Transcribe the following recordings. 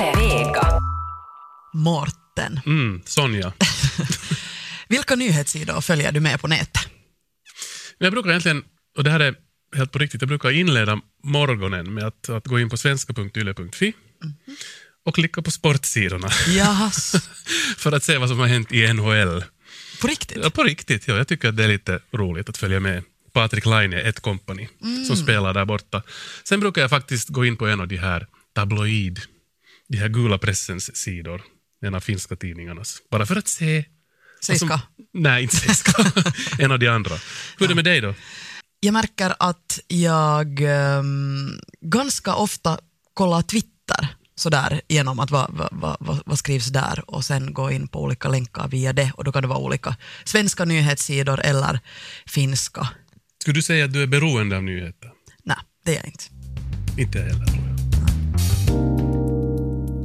Yle Vega. Morten, Mm, Sonja. vilka nyhetssidor följer du med på nätet? Jag brukar egentligen, och det här är helt på riktigt, jag brukar inleda morgonen med att, att gå in på svenska.yle.fi och klicka på sportsidorna Jaha, för att se vad som har hänt i NHL. på riktigt? Ja, på riktigt, ja. Jag tycker att det är lite roligt att följa med. Patrik Laine, ett kompani, som spelar där borta. Sen brukar jag faktiskt gå in på en av de här tabloid, de här gula pressens sidor, en av finska tidningarnas, bara för att se Seiska. Nej, inte Seiska. en av de andra. Hur är det med dig då? Jag märker att jag ehm, ganska ofta kollar Twitter sådär genom att vad, vad, vad, vad, vad skrivs där och sen gå in på olika länkar via det och då kan det vara olika svenska nyhetssidor eller finska. Skulle du säga att du är beroende av nyheter? Nej, det är jag inte. Inte jag heller, tror jag.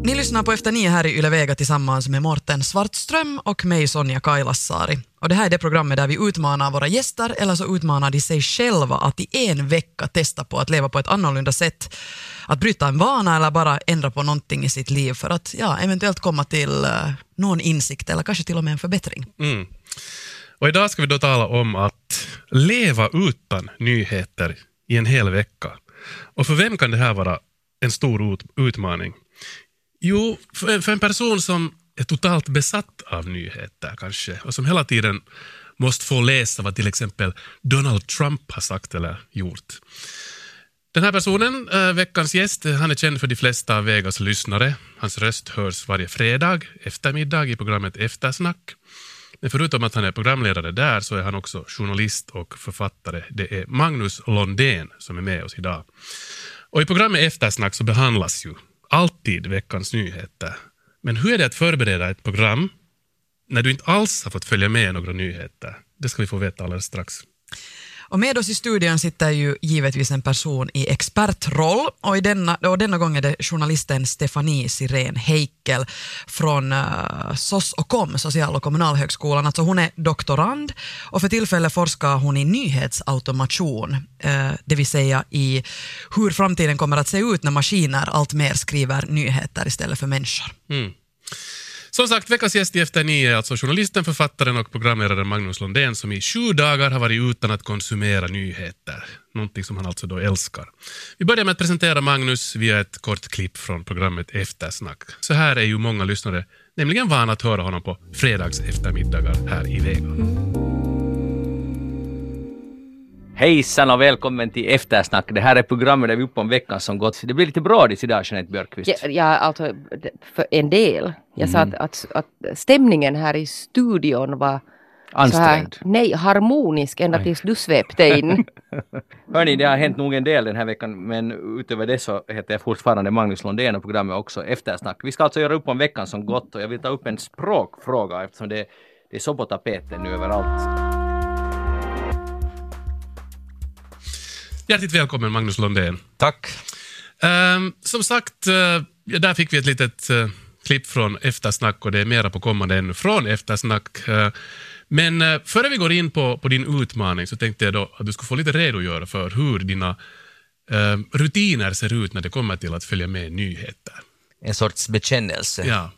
Ni lyssnar på Efter nio här i Yle Vega tillsammans med Morten Svartström och mig Sonja Kailasari. Och det här är det programmet där vi utmanar våra gäster eller så utmanar de sig själva att i en vecka testa på att leva på ett annorlunda sätt. Att bryta en vana eller bara ändra på någonting i sitt liv för att ja, eventuellt komma till eh, någon insikt eller kanske till och med en förbättring. Mm. Och idag ska vi då tala om att leva utan nyheter i en hel vecka. Och för vem kan det här vara en stor utmaning? Jo, för, för en person som är totalt besatt av nyheter kanske och som hela tiden måste få läsa vad till exempel Donald Trump har sagt eller gjort. Den här personen, eh, veckans gäst, han är känd för de flesta av Vegas lyssnare. Hans röst hörs varje fredag eftermiddag i programmet Eftersnack. Men förutom att han är programledare där så är han också journalist och författare. Det är Magnus Londén som är med oss idag. Och I programmet Eftersnack så behandlas ju alltid veckans nyheter. Men hur är det att förbereda ett program när du inte alls har fått följa med några nyheter? Det ska vi få veta alldeles strax. Och med oss i studion sitter ju givetvis en person i expertroll och, i denna, och denna gång är det journalisten Stefanie Sirén Heikel från uh, SOS och KOM, Social och kommunalhögskolan. Alltså hon är doktorand och för tillfället forskar hon i nyhetsautomation, uh, det vill säga i hur framtiden kommer att se ut när maskiner allt mer skriver nyheter istället för människor. Mm. Som sagt, veckans gäst i Efter nio är alltså journalisten, författaren och programledaren Magnus Londén som i sju dagar har varit utan att konsumera nyheter. Någonting som han alltså då älskar. Vi börjar med att presentera Magnus via ett kort klipp från programmet Eftersnack. Så här är ju många lyssnare nämligen vana att höra honom på fredags eftermiddagar här i Vega. Hejsan och välkommen till Eftersnack. Det här är programmet där vi uppe om veckan som gått. Det blir lite brådis idag, Jeanette Björkqvist. Ja, ja, alltså för en del. Jag sa Mm. att, att, att stämningen här i studion var så här, Ansträngd. nej, harmonisk ända tills du svepte in. Hörni, det har hänt nog en del den här veckan, men utöver det så heter jag fortfarande Magnus Londén och programmet också Eftersnack. Vi ska alltså göra upp om veckan som gått och jag vill ta upp en språkfråga eftersom det, det är så på tapeten nu överallt. Hjärtligt välkommen Magnus Londén. Tack. Ehm, som sagt, ja, där fick vi ett litet uh, klipp från Eftersnack och det är mera på kommande ännu från Eftersnack. Eh, men uh, före vi går in på, på din utmaning så tänkte jag då att du skulle få lite redogöra för hur dina eh, rutiner ser ut när det kommer till att följa med nyheter. En sorts bekännelse. Ja.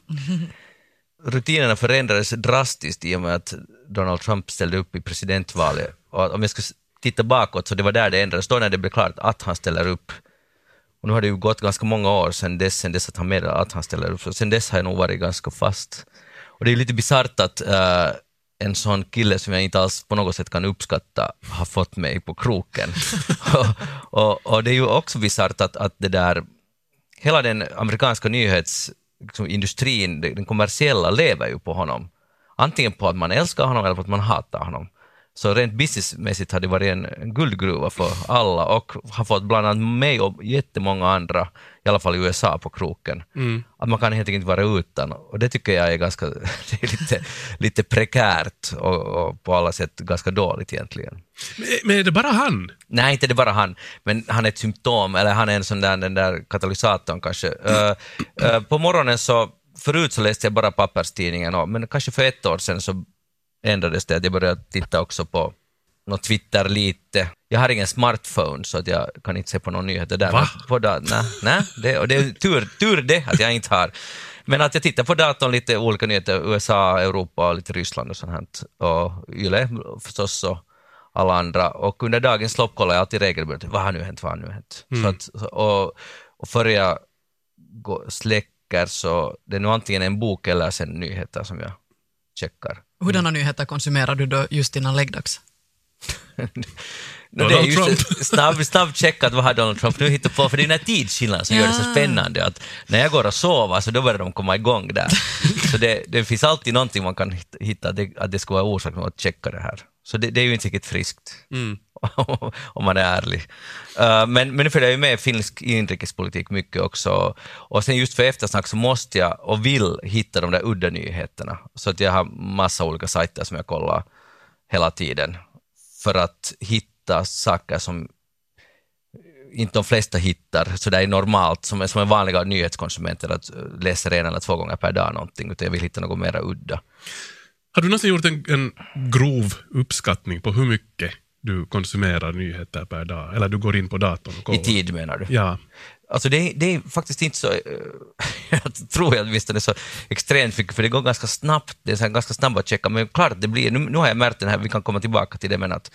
Rutinerna förändrades drastiskt i och med att Donald Trump ställde upp i presidentvalet. Och om jag ska s- titta bakåt så det var där det ändrades, då när det blev klart att han ställer upp. Och nu har det ju gått ganska många år sedan dess, sedan dess att han meddelade att han ställer upp, så sedan dess har jag nog varit ganska fast. Och det är lite bisarrt att eh, en sån kille som jag inte alls på något sätt kan uppskatta har fått mig på kroken. och, och, och det är ju också bisarrt att, att det där hela den amerikanska nyhetsindustrin, den kommersiella, lever ju på honom. Antingen på att man älskar honom eller på att man hatar honom. Så rent businessmässigt har det varit en, guldgruva för alla och har fått bland annat mig och jättemånga andra, i alla fall i USA, på kroken. Att man kan helt enkelt inte vara utan. Och det tycker jag är ganska, det är lite, lite prekärt och, och på alla sätt ganska dåligt egentligen. Men, men är det bara han? Nej, inte det bara han, men han är ett symptom, eller han är en sån där, den där katalysatorn kanske. Uh, uh, på morgonen så, förut så läste jag bara papperstidningen, och, men kanske för ett år sedan så ändrades det, att jag började titta också på något Twitter lite. Jag har ingen smartphone så att jag kan inte se på några nyheter där. Va? På nej, nej, det, och det är tur, tur det att jag inte har. Men att jag tittar på datorn lite olika nyheter, USA, Europa och lite Ryssland och sånt här. Och Yle förstås och alla andra. Och under dagens lopp kollar jag alltid regelbundet, vad har nu hänt, vad har nu hänt? Så att, och, och före jag går, släcker så det är nu antingen en bok eller sen nyheter som jag checkar. Hurdana nyheter konsumerar du då just innan läggdags? No, det är just snabb, snabb checkat vad har Donald Trump nu hittat på, för det är den här tidsskillnaden som gör det så Ja. spännande. Att när jag går och sover så då börjar de komma igång där. Så det, det finns alltid någonting man kan hitta, att, det, att det ska vara orsak att checka det här. Så det, det är ju inte riktigt friskt. Mm. om man är ärlig. Uh, men, men nu följer jag ju med finsk inrikespolitik mycket också. Och sen just för eftersnack så måste jag och vill hitta de där udda nyheterna. Så att jag har massa olika sajter som jag kollar hela tiden. För att hitta saker som inte de flesta hittar så det är normalt, som, är- som en vanliga nyhetskonsumenter, att eh, läsa en eller två gånger per dag någonting, utan jag vill hitta något mera udda. Har du någonsin gjort en, en grov uppskattning på hur mycket du konsumerar nyheter per dag? Eller du går in på datorn och kollar? I tid menar du? Ja. Alltså det, är- det är faktiskt inte så, eh, jag tror jag visst det är så extremt mycket, för det går ganska snabbt, det är så här ganska snabbt att checka, men klart det blir, nu, nu har jag märkt den här, vi kan komma tillbaka till det, men att,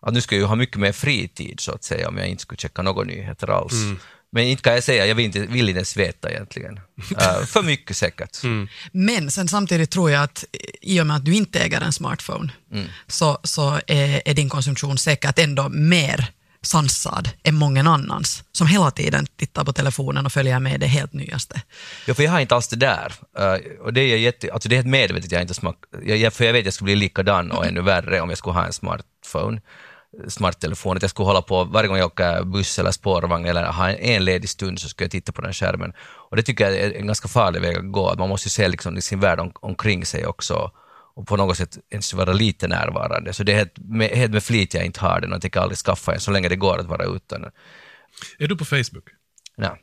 att nu ska jag ju ha mycket mer fritid så att säga, om jag inte skulle checka några nyheter alls. Men inte kan jag säga, jag vill inte, vill inte ens veta egentligen. Eh, för mycket säkert. Men sen samtidigt tror jag att i och med att du inte äger en smartphone Mm. så, så är, är din konsumtion säkert ändå mer sansad än många annans som hela tiden tittar på telefonen och följer med det helt nyaste. Ja, för jag har inte alls det där. Eh, och det är, jätte, alltså det är helt medvetet jag inte smak, jag, för jag vet att jag skulle bli likadan och ännu värre om jag skulle ha en smartphone, eh, smarttelefon, att jag skulle hålla på varje gång jag åker buss eller spårvagn eller har en, ledig stund så skulle jag titta på den skärmen. Och det tycker jag är en ganska farlig väg att gå. Man måste ju se liksom sin värld om, omkring sig också och på något sätt ens vara lite närvarande. Så det är helt med, helt med flit jag inte har den och tänker aldrig skaffa en så länge det går att vara utan den. Är du på Facebook? Ja.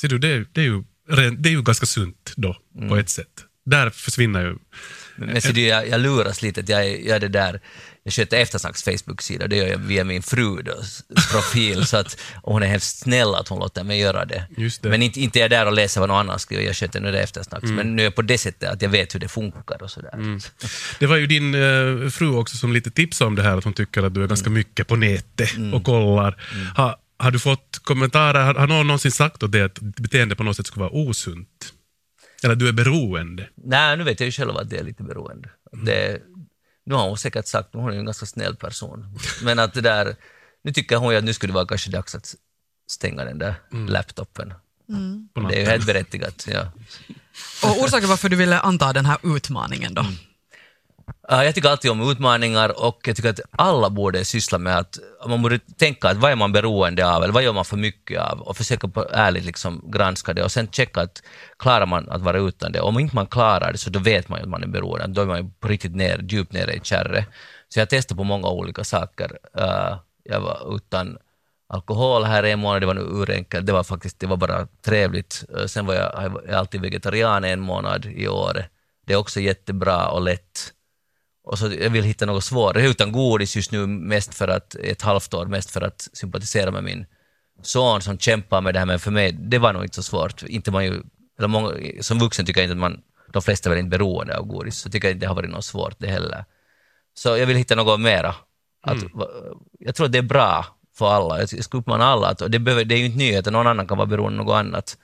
Ser du, det, är- det, är ju, det är ju ganska sunt då, Mm. på ett sätt. Där försvinner ju... Men men så det, jag, jag luras lite, att jag, jag är det där, jag sköter eftersnacks Facebook-sida, det gör jag via min fru då, profil, så att och hon är hemskt snäll att hon låter mig göra det. Just det. Men inte, inte är jag där och läser vad någon annan skriver, jag sköter nu det eftersnacks, men nu är jag på det sättet att jag vet hur det funkar och sådär. Det var ju din eh, fru också som lite tipsade om det här, att hon tycker att du är ganska mycket på nätet och kollar. Ha, har du fått kommentarer, har, har någon någonsin sagt åt dig att ditt beteende på något sätt skulle vara osunt? Eller du är beroende? Nej, nu vet jag ju själv att det är lite beroende. Att Det, nu har hon säkert sagt, hon är ju en ganska snäll person, men att det där, nu tycker hon ju att nu skulle det vara kanske dags att stänga den där laptopen. På Det är ju helt berättigat. Ja. Och orsaken varför du ville anta den här utmaningen då? Äh, jag tycker alltid om utmaningar och jag tycker att alla borde syssla med att man borde tänka att vad är man beroende av eller vad gör man för mycket av och försöka på ärligt liksom granska det och sen checka att klarar man att vara utan det. Om inte man klarar det så då vet man ju att man är beroende, då är man ju på riktigt ner, djupt nere i kärret. Så jag testade på många olika saker. Äh, jag var utan alkohol här en månad, det var nu urenkelt, det var faktiskt det var bara trevligt. Äh, sen var jag, jag är alltid vegetarian en månad i år. Det är också jättebra och lätt. Och så jag vill hitta något svårare, utan godis just nu mest för att, ett halvt år, mest för att sympatisera med min son som kämpar med det här, men för mig, det var nog inte så svårt. Inte man ju, eller många, som vuxen tycker jag inte att man, de flesta är väl inte beroende av godis, så tycker jag inte det har varit något svårt det heller. Så jag vill hitta något mera. Att, va- Jag tror att det är bra för alla, jag skulle uppmana alla, att, det, behöver, det är ju inte nyhet, att någon annan kan vara beroende av något annat,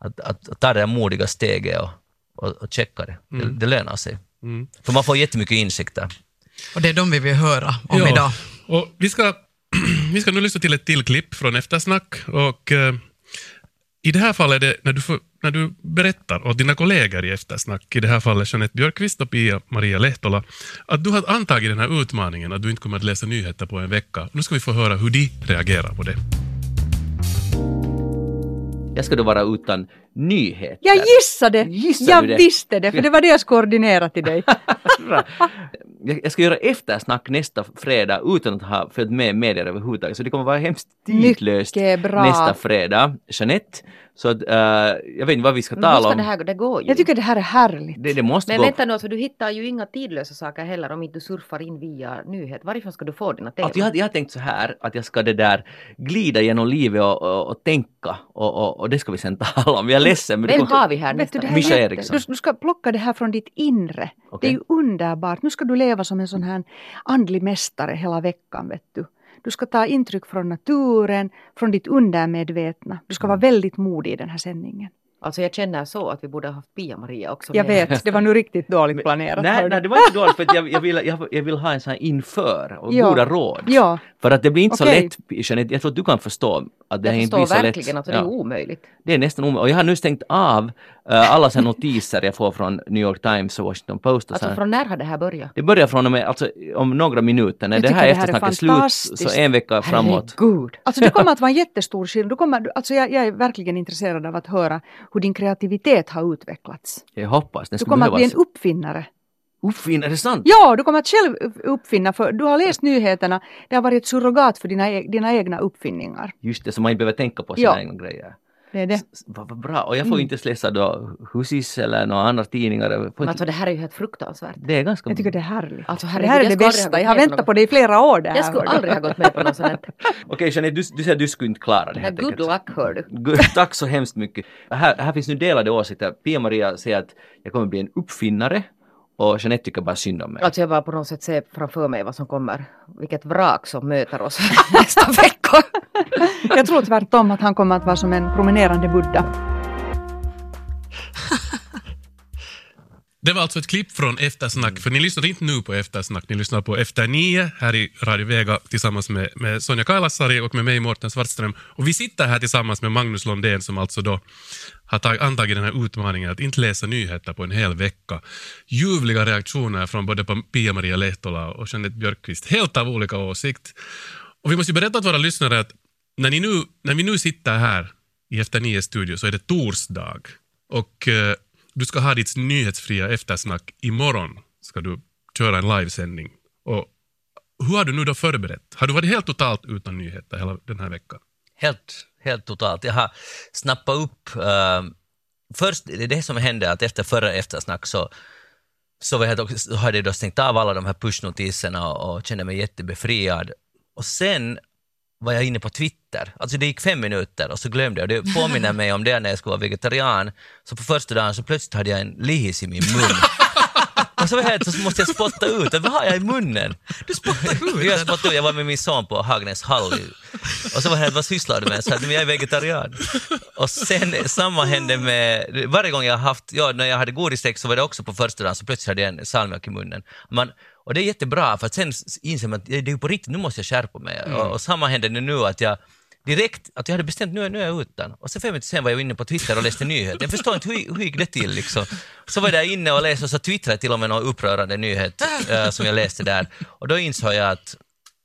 att, att, att ta det modiga steget och, och, och checka det. det. Det lönar sig. För man får jättemycket insikter. Och det är de vi vill höra om idag. Och vi, ska, vi ska nu lyssna till ett till klipp från Eftersnack. Och, eh, I det här fallet är det när du, får, när du berättar åt dina kollegor i Eftersnack, i det här fallet Jeanette Björkqvist och Pia-Maria Lehtola, att du har antagit den här utmaningen att du inte kommer att läsa nyheter på en vecka. Nu ska vi få höra hur de reagerar på det. Jag ska då vara utan nyheter. Jag gissade! Gissade jag du det? visste det, för det var det jag skulle koordinera till dig. Bra. jag, ska göra eftersnack nästa fredag utan att ha följt med medier överhuvudtaget. Så det kommer vara hemskt tidlöst nästa fredag. Jeanette, så att, eh, jag vet inte vad vi ska Men hur tala ska om. det här gå? Det går ju Jag tycker det här är härligt. Det, det måste Men gå. vänta nu, för du hittar ju inga tidlösa saker heller om inte du surfar in via nyhet. Varifrån ska du få dina teman? Att jag, jag har tänkt så här att jag ska det där glida genom livet och, och, och tänka och, och, och det ska vi sen tala om. Jag ledsen men det Vem har vi här Vet du, nästa här Mischa Eriksson. Du, du ska plocka det här från ditt inre. Okej. Det är ju underbart. Nu ska du leva som en sån här andlig mästare hela veckan. Vet du. du ska ta intryck från naturen, från ditt undermedvetna. Du ska Mm. vara väldigt modig i den här sändningen. Alltså jag känner så att vi borde ha haft Pia-Maria också Jag med. vet, det var nu riktigt dåligt planerat. Nej, nej, det var inte dåligt för att jag, jag, vill, jag, jag vill ha en sån här inför och Ja. goda råd. Ja, För att det blir inte så Okej. lätt, Jeanette, jag tror att du kan förstå att det Jag inte blir förstår så verkligen lätt. att det är omöjligt. Det är nästan omöjligt. Och jag har nu stängt av eh, alla såna notiser jag får från New York Times och Washington Post. Och Alltså så från när har det här börjat? Det börjar från och med, alltså om några minuter, när Jag det här det här är eftersnacket är slut, så en vecka framåt. Herregud. Alltså det kommer att vara en jättestor skillnad. Du kommer, alltså jag, jag är verkligen intresserad av att höra hur din kreativitet har utvecklats. Jag hoppas, den Du kommer att bli en uppfinnare. Uppfinn, är det sant? Ja, du kommer att själv uppfinna, för du har läst nyheterna, det har varit ett surrogat för dina, e- dina egna uppfinningar. Just det, så man inte behöver tänka på sina Ja. egna grejer. Det är det. Vad bra. Och jag får Mm. ju inte läsa då Husis eller några andra tidningar. Men inte- alltså det här är ju helt fruktansvärt. Det är ganska... Jag tycker det är härligt. Alltså, det herregud, här är jag det bästa. Jag har väntat på det i flera år. Det här, Jag skulle aldrig ha gått med på något sånt. här. Okej Jeanette, du, du säger att du skulle inte klara det Nej, helt Good luck hör du. Tack så hemskt mycket. Här, här finns nu delade åsikter. Pia-Maria säger att jag kommer bli en uppfinnare och Jeanette tycker bara synd om mig. Alltså jag bara på något sätt ser framför mig vad som kommer. Vilket vrak som möter oss nästa vecka. Jag tror tvärtom att han kommer att vara som en promenerande Buddha. Det var alltså ett klipp från Eftersnack, för ni lyssnar inte nu på Eftersnack, ni lyssnar på Efter nio här i Radio Vega tillsammans med, med Sonja Kailasari och med mig Mårten Svartström. Och vi sitter här tillsammans med Magnus Londén som alltså då har tag, antagit den här utmaningen att inte läsa nyheter på en hel vecka. Ljuvliga reaktioner från både Pia-Maria Lehtola och Jeanette Björkqvist, helt av olika åsikt. Och vi måste ju berätta för våra lyssnare att när, ni nu, när vi nu sitter här i Efter nio studio så är det torsdag. Och eh, du ska ha ditt nyhetsfria eftersnack imorgon. Ska du köra en livesändning. Och hur har du nu då förberett? Har du varit helt totalt utan nyheter hela den här veckan? Helt, helt totalt. Jag har snappat upp, eh, först det, som hände att efter förra eftersnack så, så, var jag så hade jag då stängt av alla de här pushnotiserna och, och kände mig jättebefriad. Och sen var jag inne på Twitter. Alltså det gick fem minuter och så glömde jag. Det påminner mig om det när jag skulle vara vegetarian. Så på första dagen så plötsligt hade jag en lihis i min mun. Och så var jag helt, så måste jag spotta ut. Vad har jag i munnen? Du spottar ut Jag spottade ut, jag var med min son på Hagnäs hall och så var jag vad sysslar du med? Så här, jag är vegetarian. Och sen samma hände med, varje gång jag haft, ja när jag hade godisdäck så var det också på första dagen så plötsligt hade jag en salmiak i munnen. Man, och det är jättebra för att sen inser man att det är på riktigt, nu måste jag skärpa mig. Och, och samma hände nu att jag direkt, att jag hade bestämt nu, nu är jag utan. Och sen fem minuter sen var jag inne på Twitter och läste nyheter. Jag förstår inte hur, hur gick det till liksom. Så var jag där inne och läste och så twittrade jag till och med någon upprörande nyhet eh, som jag läste där. Och då insåg jag att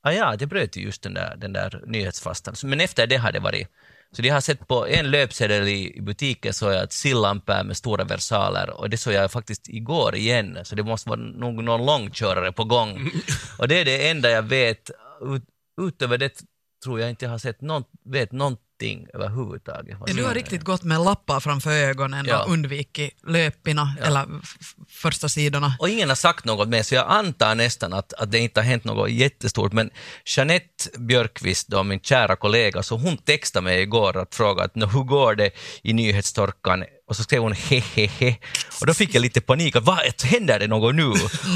Ah, ja, det bröt ju just den där, den där nyhetsfastan. Så- Men efter det har det varit. Så jag har sett på en löpsedel i, butiken så jag att sillampor med stora versaler och det såg jag faktiskt igår igen. Så det måste vara någon, någon långkörare på gång. Och det är det enda jag vet. Ut, utöver det tror jag inte jag har sett någon, vet någonting överhuvudtaget. Ja, Du har riktigt gått med lappar framför ögonen Ja. och undvikit löpina eller f- f- första sidorna. Och ingen har sagt något mer, så jag antar nästan att, att det inte har hänt något jättestort. Men Jeanette Björkqvist, då, min kära kollega, så hon textade mig igår att fråga att "Nå, hur går det i nyhetstorkan? Och så skrev hon hehehe. Och då fick jag lite panik, att, vad händer det något nu?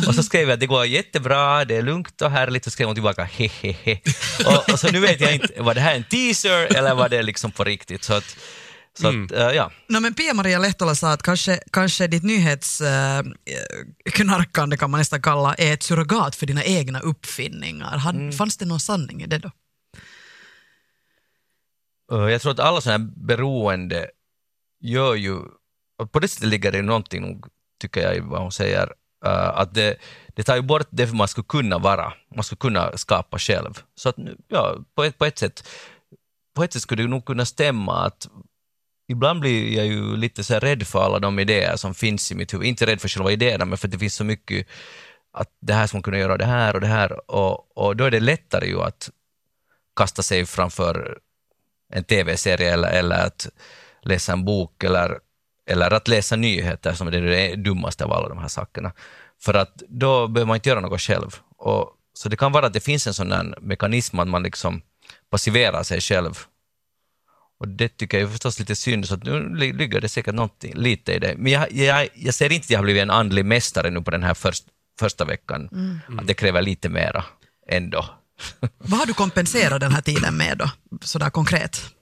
Och så skrev jag att det går jättebra, det är lugnt och härligt. Och så skrev hon tillbaka hehehe. Och, och så nu vet jag inte, var det här en teaser eller var det liksom på riktigt? Så att, så att, eh, ja. No, men Pia-Maria Lehtola sa att kanske, kanske ditt nyhetsknarkande kan man nästan kalla är ett surrogat för dina egna uppfinningar. Han, Mm. Fanns det någon sanning i det då? Uh, Jag tror att alla sådana här beroende gör ju, och på det sättet ligger det någonting, tycker jag, i vad hon säger, uh, att det, det tar ju bort det man skulle kunna vara, man skulle kunna skapa själv. Så att, ja, på ett, på ett sätt på ett sätt skulle det nog kunna stämma att ibland blir jag ju lite så här rädd för alla de idéer som finns i mitt huvud. Inte rädd för själva idéerna, men för att det finns så mycket att det här ska man kunna göra, det här och det här. Och, och då är det lättare ju att kasta sig framför en tv-serie eller, eller att läsa en bok eller, eller att läsa nyheter som är det dummaste av alla de här sakerna. För att då behöver man inte göra något själv. Och, så det kan vara att det finns en sån mekanism att man liksom passiverar sig själv. Och det tycker jag är förstås lite synd, så nu ligger det säkert någonting, lite i det. Men jag, jag, jag ser inte att jag har blivit en andlig mästare nu på den här först, första veckan. Mm. Att det kräver lite mera ändå. Vad har du kompenserat den här tiden med då, sådär konkret?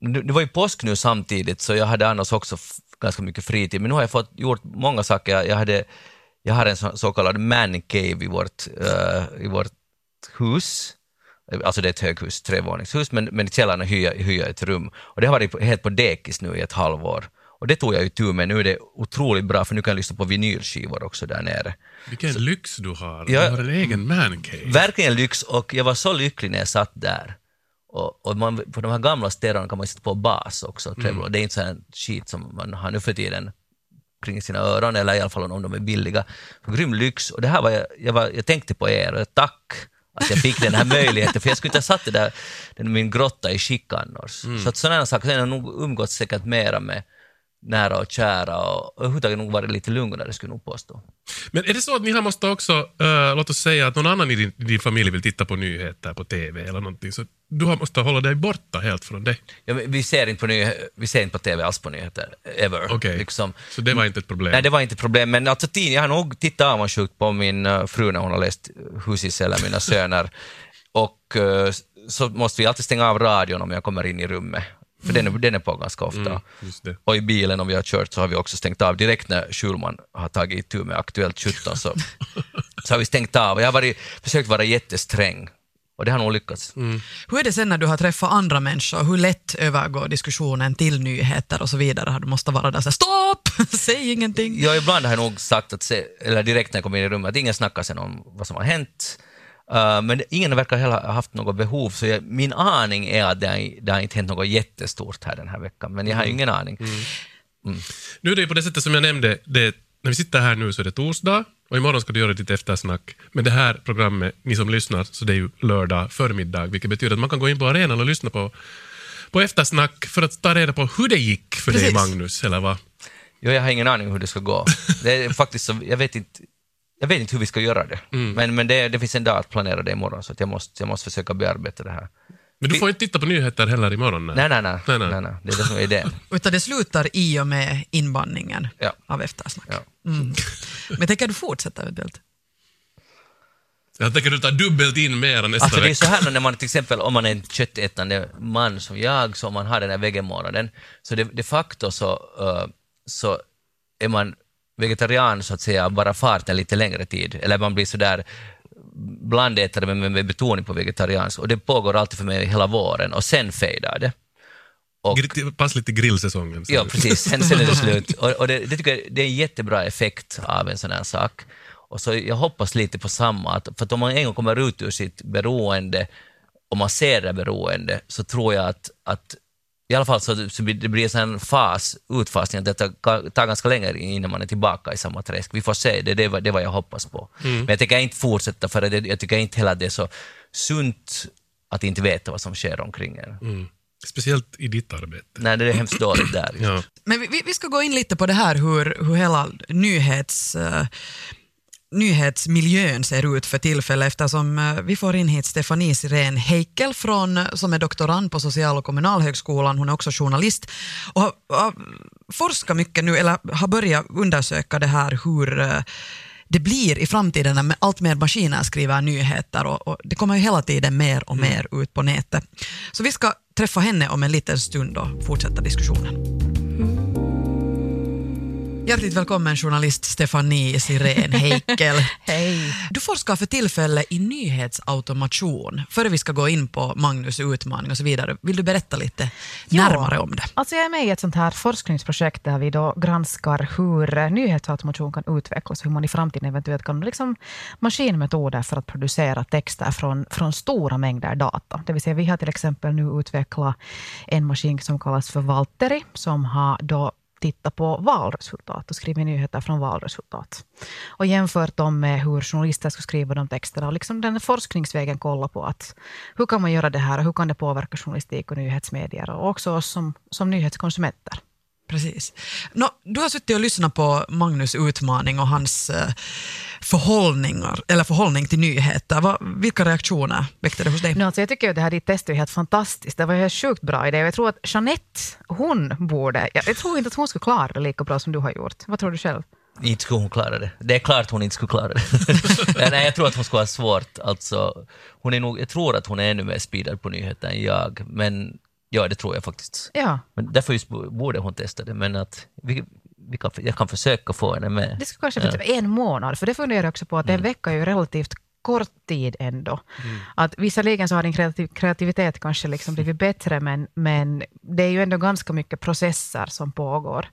Det var ju påsk nu samtidigt, så jag hade annars också ganska mycket fritid, men nu har jag fått gjort många saker. Jag, hade, jag har en så, så kallad man cave i vårt, uh, i vårt hus. Alltså det är ett höghus, trevåningshus, men, men i källaren hyr jag ett rum. Och det har varit helt på dekis nu i ett halvår. Och det tog jag ju tur med. Nu är det otroligt bra, för nu kan jag lyssna på vinylskivor också där nere. Vilken så, lyx du har. Du har en egen mancave. Verkligen lyx, och jag var så lycklig när jag satt där. Och, och man, på de här gamla städerna kan man sitta på bas också, mm. Det är inte så här skit som man har nu för tiden kring sina öron, eller i alla fall om de är billiga. Grym lyx. Och det här var jag, jag, var, jag tänkte på er, och tack att jag fick den här möjligheten, för jag skulle inte ha satt det där, den, min grotta i skick annars. Mm. Så att sådana saker, sen har jag nog umgåtts säkert mera med nära och kära och överhuvudtaget nog varit lite lugnare skulle jag nog påstå. Men är det så att ni har måste också, uh, låt oss säga att någon annan i din, din, familj vill titta på nyheter på TV eller någonting, så du har måste hålla dig borta helt från det? Ja, vi, ser inte på nyhe- vi ser inte på TV alls på nyheter, ever. Okej, okay. liksom. så det var inte ett problem? Nej, det var inte ett problem, men alltså tidning, jag har nog tittat avundsjukt på min uh, fru när hon har läst Husis eller Mina söner, och uh, så måste vi alltid stänga av radion om jag kommer in i rummet för den, är, den är på ganska ofta. Mm, och i bilen om vi har kört så har vi också stängt av direkt när Schulman har tagit itu med Aktuellt 17 så, så har vi stängt av. Jag har varit, försökt vara jättesträng och det har nog lyckats. Mm. Hur är det sen när du har träffat andra människor? Hur lätt övergår diskussionen till nyheter och så vidare? Har du måste vara där så här, stopp, säg ingenting. Ja, ibland har jag nog sagt, att se, eller direkt när jag kommer in i rummet, att ingen snackar sen om vad som har hänt. Uh, men ingen verkar heller ha haft något behov, så jag, min aning är att det har, det har inte hänt något jättestort här den här veckan, men jag har mm. ingen aning. Mm. Mm. Nu är det ju på det sättet som jag nämnde, det, när vi sitter här nu så är det torsdag och imorgon ska du göra ditt eftersnack. Men det här programmet, ni som lyssnar, så det är ju lördag förmiddag, vilket betyder att man kan gå in på arenan och lyssna på, på eftersnack för att ta reda på hur det gick för Precis. dig, Magnus, eller vad? Jo, jag har ingen aning hur det ska gå. Det är faktiskt så, jag vet inte jag vet inte hur vi ska göra det, mm. men, men det, det, finns en dag att planera det imorgon, så att jag, måste, jag måste försöka bearbeta det här. Men du får inte titta på nyheter heller imorgon? Nej, nej, nej. nej, nej. nej, nej. Det är det som är idén. Utan det slutar i och med inbandningen ja. av eftersnack. Ja. Mm. Men tänker du fortsätta eventuellt? Jag tänker du ta dubbelt in mer nästa alltså, vecka. Det är så här när man till exempel, om man är en köttätande man som jag, så man har den här vegemånaden, så de, de facto så, uh, så är man vegetarian så att säga bara farten lite längre tid, eller man blir sådär blandätare men med betoning på vegetariansk och det pågår alltid för mig hela våren och sen fejdar det. Och, Passligt till grillsäsongen. Ja, precis. Sen, sen är det slut. Och, och det, det, tycker jag det är en jättebra effekt av en sån här sak. Och så jag hoppas lite på samma, att, för att om man en gång kommer ut ur sitt beroende och man ser det beroende, så tror jag att, att i alla fall så, så det blir en fas, utfasning, att det tar, ganska länge innan man är tillbaka i samma träsk. Vi får se, det det, det vad jag hoppas på. Mm. Men jag tänker inte fortsätta, för det, jag tycker inte heller det är så sunt att inte veta vad som sker omkring en. Mm. Speciellt i ditt arbete. Nej, det är hemskt dåligt där. ja. Men vi, vi ska gå in lite på det här hur, hur hela nyhets... Uh, nyhetsmiljön ser ut för tillfället eftersom eh, vi får in hit Stefanie Sirén Heikel från, eh, som är doktorand på Social och kommunalhögskolan. Hon är också journalist och har, har forskat mycket nu, eller har börjat undersöka det här hur eh, det blir i framtiden när allt mer maskiner skriver nyheter och, och, det kommer ju hela tiden mer och mm. mer ut på nätet. Så vi ska träffa henne om en liten stund och fortsätta diskussionen. Hjärtligt välkommen journalist Stefanie Sirén Heikel. Hej. Du forskar för tillfället i nyhetsautomation. Före vi ska gå in på Magnus utmaning och så vidare, vill du berätta lite Ja. närmare om det? Alltså jag är med i ett sånt här forskningsprojekt där vi då granskar hur eh, nyhetsautomation kan utvecklas hur man i framtiden eventuellt kan liksom maskinmetoder för att producera texter från, från stora mängder data. Det vill säga vi har till exempel nu utvecklat en maskin som kallas för Valtteri som har då tittat på valresultat och skrivit nyheter från valresultat. Och jämfört dem med hur journalister ska skriva de texterna och liksom den forskningsvägen kolla på att hur kan man göra det här och hur kan det påverka journalistik och nyhetsmedier och också oss som, som nyhetskonsumenter. Precis. Nå, du har suttit och lyssnat på Magnus utmaning och hans eh, förhållningar, eller förhållning till nyheter. Va, vilka reaktioner väckte det hos dig? No, alltså jag tycker att det här ditt test är helt fantastiskt. Det var en helt sjukt bra idé. Jag tror att Jeanette, hon borde... Jag, jag tror inte att hon skulle klara det lika bra som du har gjort. Vad tror du själv? Inte skulle hon klara det. Det är klart hon inte skulle klara det. Nej, jag tror att hon skulle ha svårt. Alltså, hon är nog, jag tror att hon är ännu mer speedad på nyheter än jag, men ja, det tror jag faktiskt. Ja, Men därför just borde hon testa det, men att vi, vi kan, jag kan försöka få henne med. det skulle kanske bli typ en månad, för det funderar jag också på att en vecka är ju relativt kort tid ändå. Att visserligen så har din kreativ, kreativitet kanske liksom blivit bättre, men, men det är ju ändå ganska mycket processer som pågår.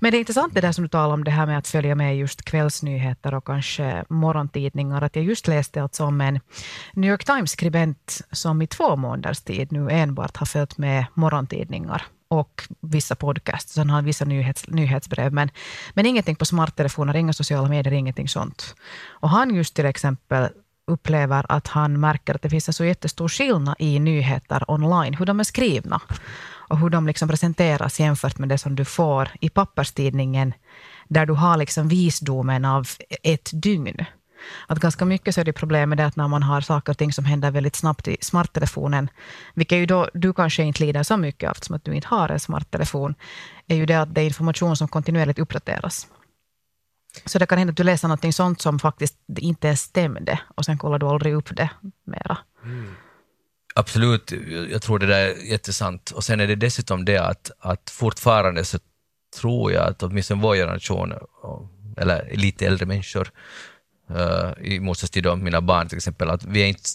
Men det är intressant det där som du talar om, det här med att följa med just kvällsnyheter och kanske morgontidningar. Att jag just läste alltså om en New York Times-skribent som i två månaders tid nu enbart har följt med morgontidningar och vissa podcasts, sen har han vissa nyhets, nyhetsbrev, men, men ingenting på smarttelefoner, inga sociala medier, ingenting sånt. Och han just till exempel upplever att han märker att det finns en så jättestor skillnad i nyheter online, hur de är skrivna och hur de liksom presenteras jämfört med det som du får i papperstidningen, där du har liksom visdomen av ett dygn. Att ganska mycket så är det problem med det att när man har saker och ting som händer väldigt snabbt i smarttelefonen, vilket ju då du kanske inte lider så mycket av, eftersom att du inte har en smarttelefon, är ju det att det är information som kontinuerligt uppdateras. Så det kan hända att du läser något sånt som faktiskt inte ens stämde och sen kollar du aldrig upp det mera. Mm. Absolut, jag tror det där är jättesant. Och sen är det dessutom det att, att fortfarande så tror jag att åtminstone vår generation, eller lite äldre människor, uh, i motsats till då mina barn till exempel, att vi, är inte,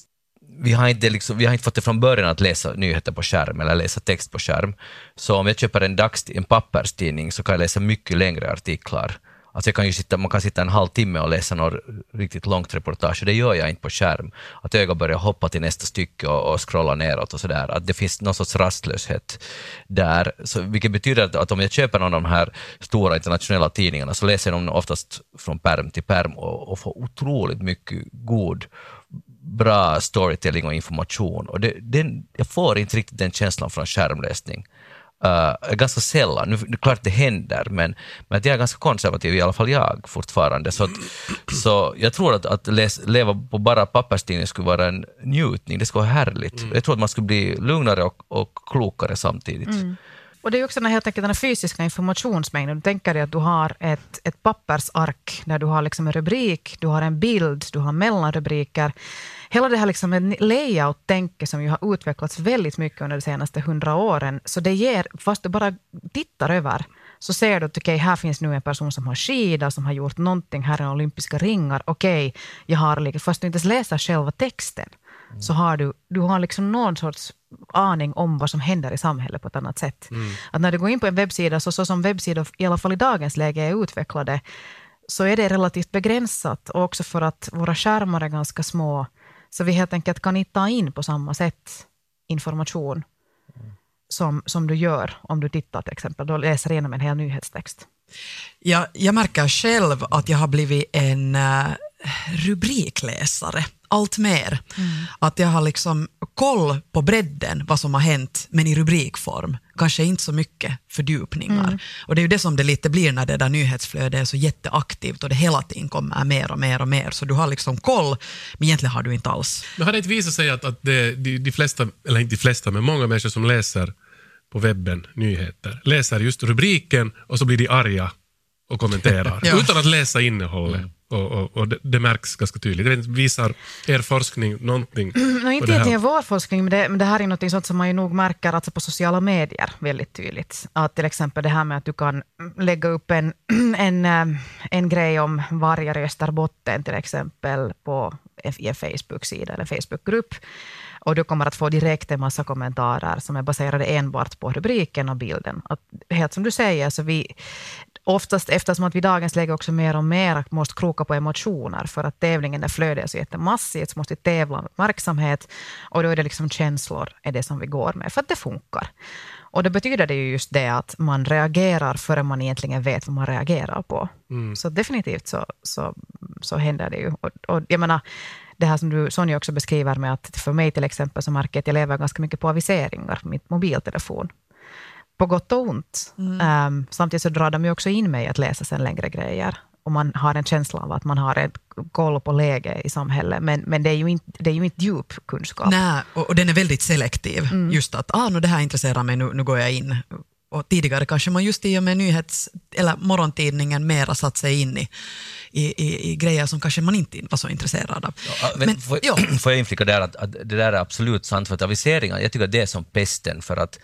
vi, har inte liksom, vi har inte fått det från början att läsa nyheter på skärm eller läsa text på skärm. Så om jag köper en, dags, en papperstidning så kan jag läsa mycket längre artiklar. Alltså jag kan ju sitta, man kan sitta en halvtimme och läsa något riktigt långt reportage, och det gör jag inte på skärm. Att ögat börjar hoppa till nästa stycke och, och scrolla neråt och sådär. Att det finns någon sorts rastlöshet där. Så, vilket betyder att, att om jag köper någon av de här stora internationella tidningarna så läser jag dem oftast från perm till perm och, och får otroligt mycket god bra storytelling och information. Och det, den, jag får inte riktigt den känslan från skärmläsning. Uh, ganska sällan. Nu, det är klart det händer, men, men att jag är ganska konservativ, i alla fall jag fortfarande. Så, att, så jag tror att, att läs, leva på bara papperstidning skulle vara en njutning, det skulle vara härligt. Jag tror att man skulle bli lugnare och, och klokare samtidigt. Och det är också den här, helt enkelt den här fysiska informationsmängden. Du tänker dig att du har ett, ett pappersark där du har liksom en rubrik, du har en bild, du har mellanrubriker. Hela det här liksom layout-tänket som ju har utvecklats väldigt mycket under de senaste hundra åren. Så det ger, fast du bara tittar över, så ser du att okej, här finns nu en person som har skida, som har gjort någonting, här är olympiska ringar, okej, jag har, liksom, fast du inte ens läser själva texten, så har du, du har liksom någon sorts aning om vad som händer i samhället på ett annat sätt. Att när du går in på en webbsida, så, så som webbsidor i alla fall i dagens läge är utvecklade, så är det relativt begränsat. Och också för att våra skärmar är ganska små, så vi helt enkelt kan inte ta in på samma sätt information som, som du gör om du tittar till exempel, då läser igenom en hel nyhetstext. Jag, jag märker själv att jag har blivit en uh, rubrikläsare allt mer. Att jag har liksom koll på bredden, vad som har hänt, men i rubrikform. Kanske inte så mycket fördjupningar. Och det är ju det som det lite blir när det där nyhetsflödet är så jätteaktivt och det hela tiden kommer mer och mer och mer. Så du har liksom koll, men egentligen har du inte alls. Men har det inte visat sig att, att det, de, de flesta, eller inte de flesta, men många människor som läser på webben nyheter, läser just rubriken och så blir de arga och kommenterar Ja. utan att läsa innehållet. Och, och, och det, det märks ganska tydligt. Jag vet, visar er forskning någonting? No, inte egentligen vår forskning, men det, men det här är något sånt som man ju nog märker alltså på sociala medier väldigt tydligt. Att till exempel det här med att du kan lägga upp en, en, eh, en grej om vargar i Österbotten till exempel på i en Facebook-sida eller Facebookgrupp. Och du kommer att få direkt en massa kommentarer som är baserade enbart på rubriken och bilden. Att, helt som du säger, så vi, oftast eftersom att vi i dagens läge också mer och mer måste kroka på emotioner för att tävlingen, där flödet är så jättemassivt, så måste vi tävla om uppmärksamhet och då är det liksom känslor är det som vi går med, för att det funkar. Och då betyder det ju just det att man reagerar förrän man egentligen vet vad man reagerar på. Så definitivt så, så, så händer det ju. Och, och jag menar, det här som du, Sonja också beskriver med att för mig till exempel så märker jag att jag lever ganska mycket på aviseringar på min mobiltelefon. På gott och ont. Um, samtidigt så drar de ju också in mig att läsa sen längre grejer. Och man har en känsla av att man har ett koll på läge i samhället. Men, men det, är ju inte, det är ju inte djup kunskap. Nej, och, och den är väldigt selektiv. Just att ah, no, det här intresserar mig, nu, nu går jag in. Och tidigare kanske man just i och med nyhets eller morgontidningen mera satt sig in i, i, i, i grejer som kanske man inte var så intresserad av. Ja, men, Men, får, ja. får jag inflika där att, att det där är absolut sant, för att aviseringar, jag tycker att det är som pesten, för att,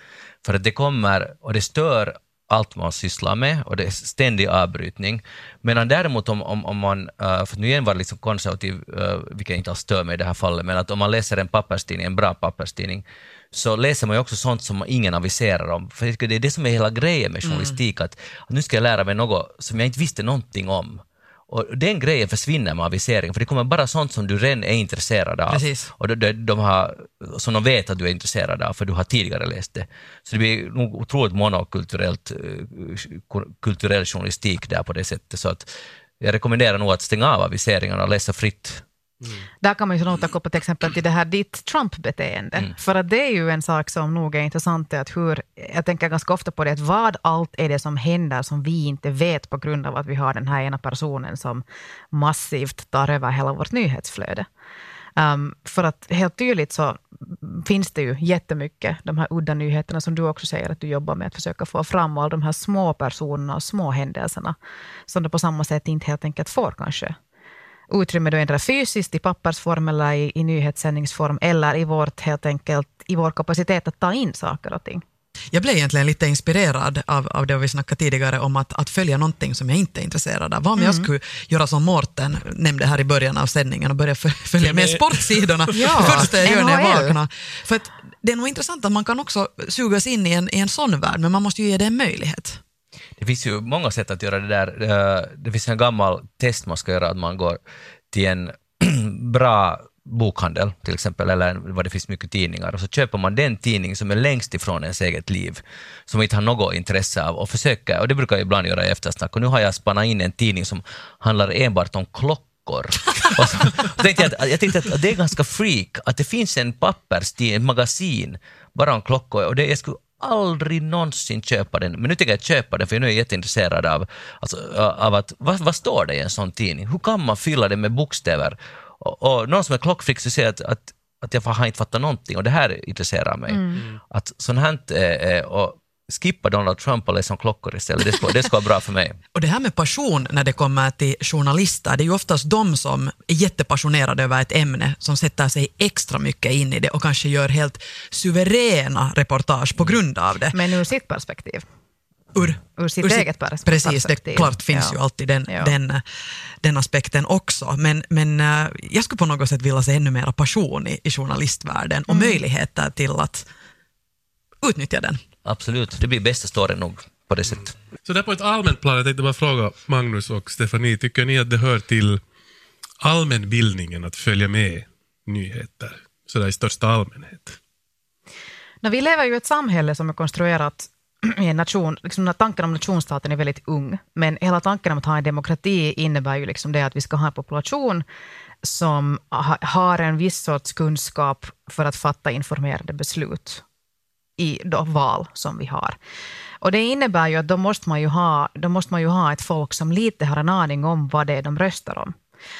för att det kommer och det stör allt man sysslar med och det är ständig avbrytning. Medan däremot om, om, om man, eh, för nu igen var liksom konservativ, uh, vilket inte alls stör mig i det här fallet, men att om man läser en papperstidning, en bra papperstidning, så läser man ju också sånt som ingen aviserar om. För det är det som är hela grejen med journalistik, att, att nu ska jag lära mig något som jag inte visste någonting om. Och den grejen försvinner med avisering, för det kommer bara sånt som du redan är intresserad av. Precis. Och de, de, de har, som de vet att du är intresserad av, för du har tidigare läst det. Så det blir nog otroligt monokulturellt, eh, kulturell journalistik där på det sättet. Så att jag rekommenderar nog att stänga av aviseringarna och läsa fritt. Där kan man ju återkoppla till exempel till det här ditt Trump-beteende. Mm. För att det är ju en sak som nog är intressant, är att hur, jag tänker ganska ofta på det, att vad allt är det som händer som vi inte vet på grund av att vi har den här ena personen som massivt tar över hela vårt nyhetsflöde. Um, för att helt tydligt så finns det ju jättemycket, de här udda nyheterna som du också säger att du jobbar med att försöka få fram, och alla de här små personerna och små händelserna, som det på samma sätt inte helt enkelt får kanske utrymme då ändra fysiskt i pappersform eller i, i nyhetssändningsform eller i, vårt, helt enkelt, i vår kapacitet att ta in saker och ting. Jag blev egentligen lite inspirerad av, av det vi snackade tidigare om att, att följa någonting som jag inte är intresserad av. Vad om jag skulle göra som Mårten nämnde här i början av sändningen och börja föl- följa med sportsidorna Ja, det första jag gör när jag vaknar. För att det är nog intressant att man kan också sugas in i en, i en sån värld, men man måste ju ge det en möjlighet. Det finns ju många sätt att göra det där. Eh, det finns en gammal test man ska göra, att man går till en bra bokhandel till exempel, eller vad det finns mycket tidningar, och så köper man den tidning som är längst ifrån ens eget liv, som man inte har något intresse av, och försöker, och det brukar jag ibland göra i eftersnack, och nu har jag spannat in en tidning som handlar enbart om klockor. och så, och tänkte jag, att, jag tänkte att det är ganska freak, att det finns en papperstidning, ett magasin, bara om klockor, och det, jag skulle aldrig någonsin köpa den, men nu tänker jag köpa den för nu är jag jätteintresserad av, alltså, av att, vad, vad står det i en sån tidning? Hur kan man fylla det med bokstäver? Och, och någon som är klockfreak så säger att, att, att jag har inte fattat någonting och det här intresserar mig. Att sånt här, eh, eh, och skippa Donald Trump och läsa om klockor istället, det ska, det ska vara bra för mig. Och det här med passion när det kommer till journalister, det är ju oftast de som är jättepassionerade över ett ämne, som sätter sig extra mycket in i det och kanske gör helt suveräna reportage på grund av det. Men ur sitt perspektiv. Ur, Ur sitt ur eget pers- Precis, det perspektiv. klart finns Ja. ju alltid den, Ja. den, den aspekten också. Men, men eh, jag skulle på något sätt vilja se ännu mer passion i, i journalistvärlden och Mm. möjligheter till att utnyttja den. Absolut, det blir bästa storyn nog på det sättet. Så där på ett allmänt plan, jag tänkte bara fråga Magnus och Stefanie, tycker ni att det hör till allmänbildningen att följa med nyheter? Sådär i största allmänhet. När vi lever ju i ett samhälle som är konstruerat i en nation, liksom när tanken om nationstaten är väldigt ung, men hela tanken om att ha en demokrati innebär ju liksom det att vi ska ha en population som ha, har en viss sorts kunskap för att fatta informerade beslut i då val som vi har. Och det innebär ju att då måste, man ju ha, då måste man ju ha ett folk som lite har en aning om vad det är de röstar om.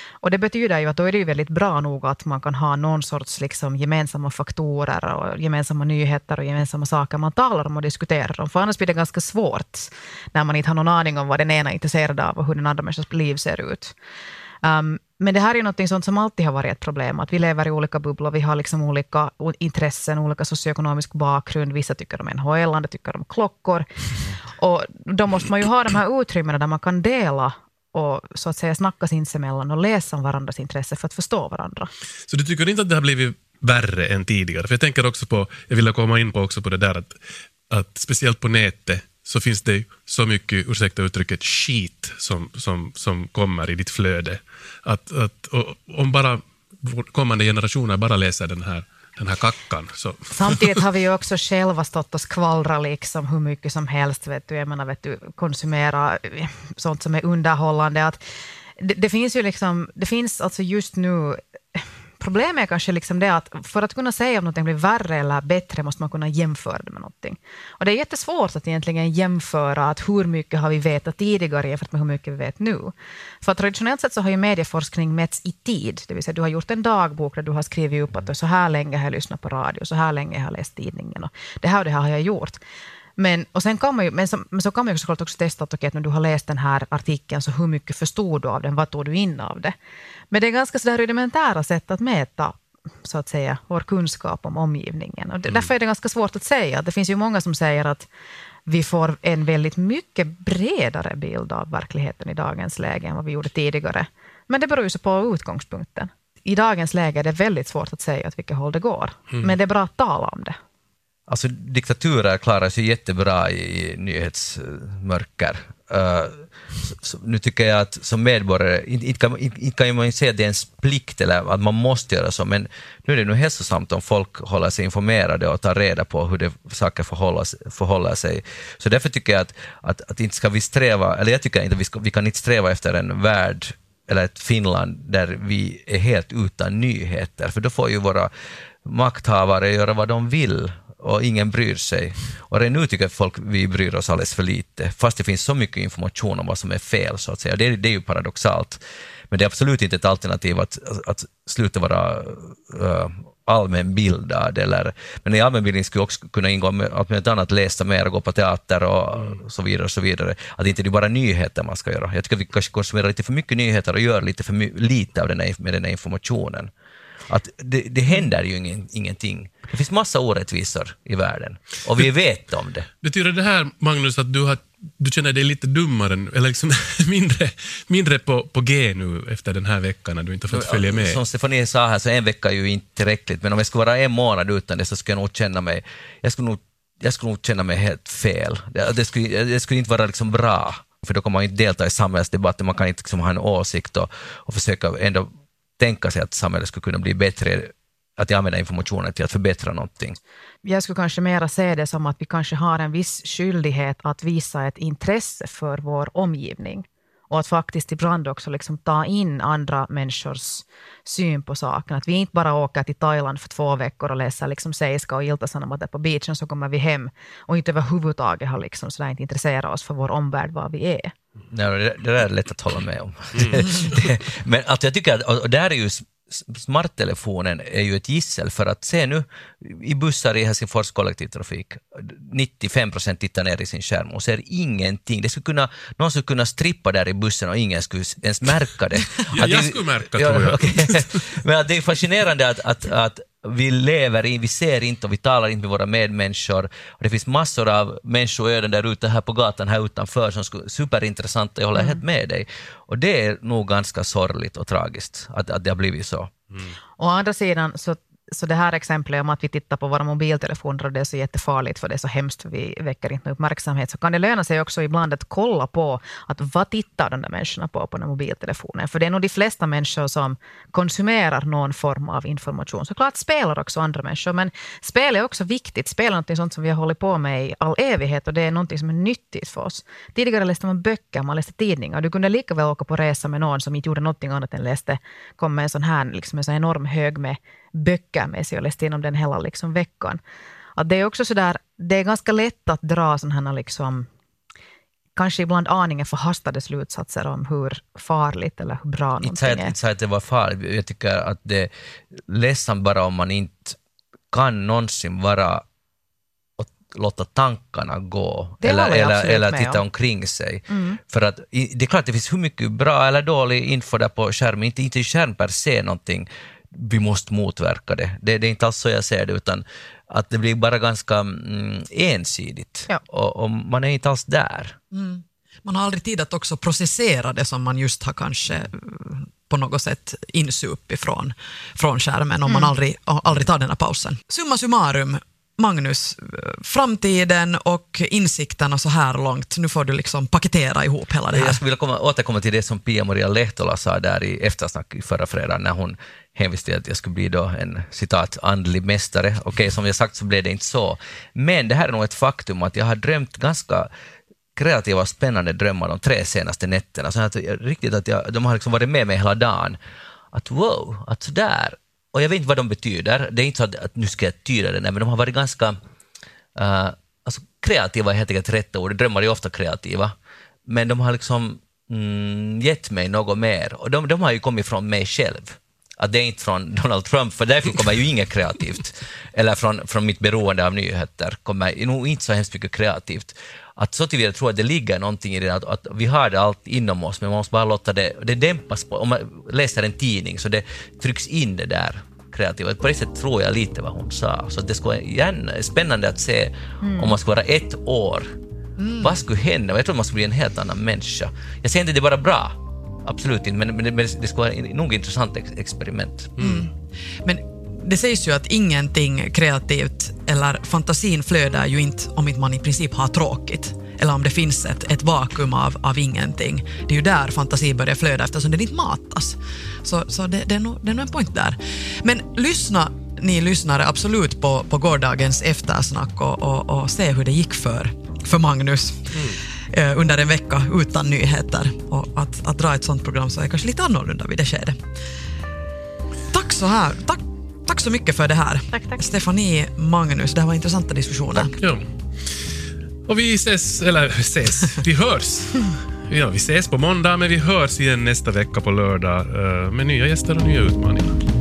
Och det betyder ju att då är det ju väldigt bra nog att man kan ha någon sorts liksom gemensamma faktorer och gemensamma nyheter och gemensamma saker man talar om och diskuterar om. För annars blir det ganska svårt när man inte har någon aning om vad den ena är intresserad av och hur den andra människans liv ser ut. Um, men det här är något sånt som alltid har varit ett problem, att vi lever i olika bubblor, vi har liksom olika intressen, olika socioekonomisk bakgrund, vissa tycker om NHL, andra tycker om klockor. Och då måste man ju ha de här utrymmena där man kan dela och så att säga snacka sinsemellan och läsa om varandras intresse för att förstå varandra. Så du tycker inte att det har blivit värre än tidigare? För jag tänker också på, jag vill komma in på också på det där att, att speciellt på nätet så finns det så mycket, ursäkta uttrycket, skit som, som, som kommer i ditt flöde. Att, att, om bara kommande generationer bara läser den här den här kackan. Så. Samtidigt har vi ju också själva stått och skvallrat liksom hur mycket som helst. Vet du. Jag menar, vet du, konsumera sånt som är underhållande. Att det, det finns ju liksom, det finns alltså just nu Problemet är kanske liksom det att för att kunna säga om någonting blir värre eller bättre måste man kunna jämföra det med någonting. Och det är jättesvårt att egentligen jämföra att hur mycket har vi vetat tidigare jämfört med hur mycket vi vet nu. För traditionellt sett så har ju medieforskning mätts i tid, det vill säga du har gjort en dagbok där du har skrivit upp att så här länge har jag lyssnat på radio, så här länge har jag läst tidningen och det här och det här har jag gjort. Men, och sen kan man ju, men, så, men så kan man ju såklart också testa att okay, när du har läst den här artikeln, så hur mycket förstod du av den? Vad tog du in av det? Men det är ganska sådär rudimentära sätt att mäta så att säga, vår kunskap om omgivningen. Och mm. Därför är det ganska svårt att säga. Det finns ju många som säger att vi får en väldigt mycket bredare bild av verkligheten i dagens läge än vad vi gjorde tidigare. Men det beror ju så på utgångspunkten. I dagens läge är det väldigt svårt att säga åt vilket håll det går. Mm. Men det är bra att tala om det. Alltså diktaturer klarar sig jättebra i nyhetsmörker. Eh, uh, så, nu tycker jag att som medborgare, inte, kan, inte, kan man säga att det är ens plikt eller att man måste göra så, men nu är det nog hälsosamt om folk håller sig informerade och tar reda på hur det, saker förhåller, förhåller sig. Så därför tycker jag att, att, att inte ska vi sträva, eller jag tycker inte att vi, ska, vi kan inte sträva efter en värld eller ett Finland där vi är helt utan nyheter, för då får ju våra makthavare göra vad de vill och ingen bryr sig. Och redan nu tycker folk vi bryr oss alldeles för lite, fast det finns så mycket information om vad som är fel, så att säga. Det, det är ju paradoxalt. Men det är absolut inte ett alternativ att, att sluta vara uh, allmänbildad. Eller, men i allmänbildning skulle också kunna ingå med, att med ett annat läsa mer och gå på teater och mm. så vidare. och så vidare. Att inte det är bara nyheter man ska göra. Jag tycker att vi kanske konsumerar lite för mycket nyheter och gör lite för lite av den här, med den här informationen. Att det, det händer ju ingen, ingenting. Det finns massa orättvisor i världen och vi vet om det. Betyder det här, Magnus, att du, har, du känner dig lite dummare, eller liksom mindre, mindre på, på G nu efter den här veckan när du inte fått följa med? Som Stefanie sa här, så en vecka är ju inte tillräckligt, men om jag skulle vara en månad utan det så skulle jag nog känna mig, jag skulle nog, jag skulle nog känna mig helt fel. Det, det, skulle, det skulle inte vara liksom bra, för då kommer man inte delta i samhällsdebatten, man kan inte liksom ha en åsikt och, och försöka ändå tänka sig att samhället skulle kunna bli bättre att använda informationen till att förbättra någonting. Jag skulle kanske mera se det som att vi kanske har en viss skyldighet att visa ett intresse för vår omgivning och att faktiskt ibland också liksom ta in andra människors syn på saken. Att vi inte bara åker till Thailand för två veckor och läser liksom Seiska och Iltasanamate på beachen, så kommer vi hem och inte överhuvudtaget har liksom sådär inte intresserat oss för vår omvärld, var vi är. Nej, det, där är lätt att hålla med om. Mm. men alltså jag tycker att, och det här är ju smarttelefonen är ju ett gissel för att se nu i bussar i Helsingfors kollektivtrafik, 95 procent tittar ner i sin skärm och ser ingenting. Det skulle kunna, någon skulle kunna strippa där i bussen och ingen skulle ens märka det. ja, jag skulle märka ja, tror jag. Okay. Men det är fascinerande att, att, att vi lever i, vi ser inte och vi talar inte med våra medmänniskor. Och det finns massor av människoöden där ute här på gatan här utanför som är superintressanta, jag håller mm. helt med dig. Och det är nog ganska sorgligt och tragiskt att, att det har blivit så. Mm. Å andra sidan så så det här exemplet om att vi tittar på våra mobiltelefoner och det är så jättefarligt för det är så hemskt för vi väcker inte uppmärksamhet, så kan det löna sig också ibland att kolla på att vad tittar de där människorna på på den mobiltelefonen? För det är nog de flesta människor som konsumerar någon form av information. Såklart spelar också andra människor, men spel är också viktigt. Spel är något sånt som vi har hållit på med i all evighet och det är något som är nyttigt för oss. Tidigare läste man böcker, man läste tidningar. Du kunde lika väl åka på resa med någon som inte gjorde någonting annat än läste, kom med en sån här liksom en sån enorm hög med böcker med sig och läst igenom den hela liksom veckan. Att det är också sådär, det är ganska lätt att dra sådana liksom kanske ibland aningen förhastade slutsatser om hur farligt eller hur bra någonting är. Inte säga att det var farligt, jag tycker att det är ledsamt bara om man inte kan någonsin vara låta tankarna gå Det eller, eller, eller titta om. omkring sig. För att det är klart det finns hur mycket bra eller dålig info där på skärmen, inte, inte skärm per se någonting, vi måste motverka det. det. Det är inte alls så jag ser det, utan att det blir bara ganska mm, ensidigt. Ja. Och, och man är inte alls där. Man har aldrig tid att också processera det som man just har kanske eh, på något sätt insup ifrån från skärmen om man aldrig, aldrig tar den här pausen. Summa summarum, Magnus, framtiden och insikterna så här långt, nu får du liksom paketera ihop hela det här. Jag skulle vilja komma, återkomma till det som Pia-Maria Lehtola sa där i eftersnack förra fredagen när hon hänvisade till att jag skulle bli då en citat andlig mästare. Okej, som jag sagt så blev det inte så. Men det här är nog ett faktum att jag har drömt ganska kreativa och spännande drömmar de tre senaste nätterna. Så att, riktigt att jag, de har liksom varit med mig hela dagen. Att wow, att sådär. Och jag vet inte vad de betyder. Det är inte så att, att nu ska jag tyda det, men de har varit ganska Uh, alltså kreativa är helt enkelt rätt ord, drömmar är ofta kreativa. Men de har liksom mm, gett mig något mer och de, de har ju kommit från mig själv. Att det är inte från Donald Trump, för därifrån kommer ju inget kreativt. Eller från, från mitt beroende av nyheter kommer nog inte så hemskt mycket kreativt. Att så tror jag att det ligger någonting i det, att, att vi har det allt inom oss, men man måste bara låta det, det dämpas. På, om man läser en tidning så det trycks in det där kreativa. På det sättet tror jag lite vad hon sa. Så det skulle igen spännande att se om man skulle vara ett år. Vad skulle hända? Jag tror man skulle bli en helt annan människa. Jag säger inte det är bara bra, absolut inte, men, men, det- men det skulle vara en nog intressant ex experiment. Men det sägs ju att ingenting kreativt eller fantasin flödar ju inte om inte man i princip har tråkigt eller om det finns ett, ett vakuum av, av ingenting. Det är ju där fantasi börjar flöda eftersom den inte matas. Så, så det, det, är nog, det är nog en point där. Men lyssna ni lyssnare absolut på, på gårdagens eftersnack och, och, och se hur det gick för, för Magnus eh, under en vecka utan nyheter. Och att, att dra ett sånt program så är kanske lite annorlunda vid det skedet. Tack så, här. Tack, tack så mycket för det här. Tack, tack. Stefanie, Magnus, det här var intressanta diskussioner. Ja. Och vi ses, eller ses, vi hörs. Ja, vi ses på måndag, men vi hörs igen nästa vecka på lördag eh, med nya gäster och nya utmaningar.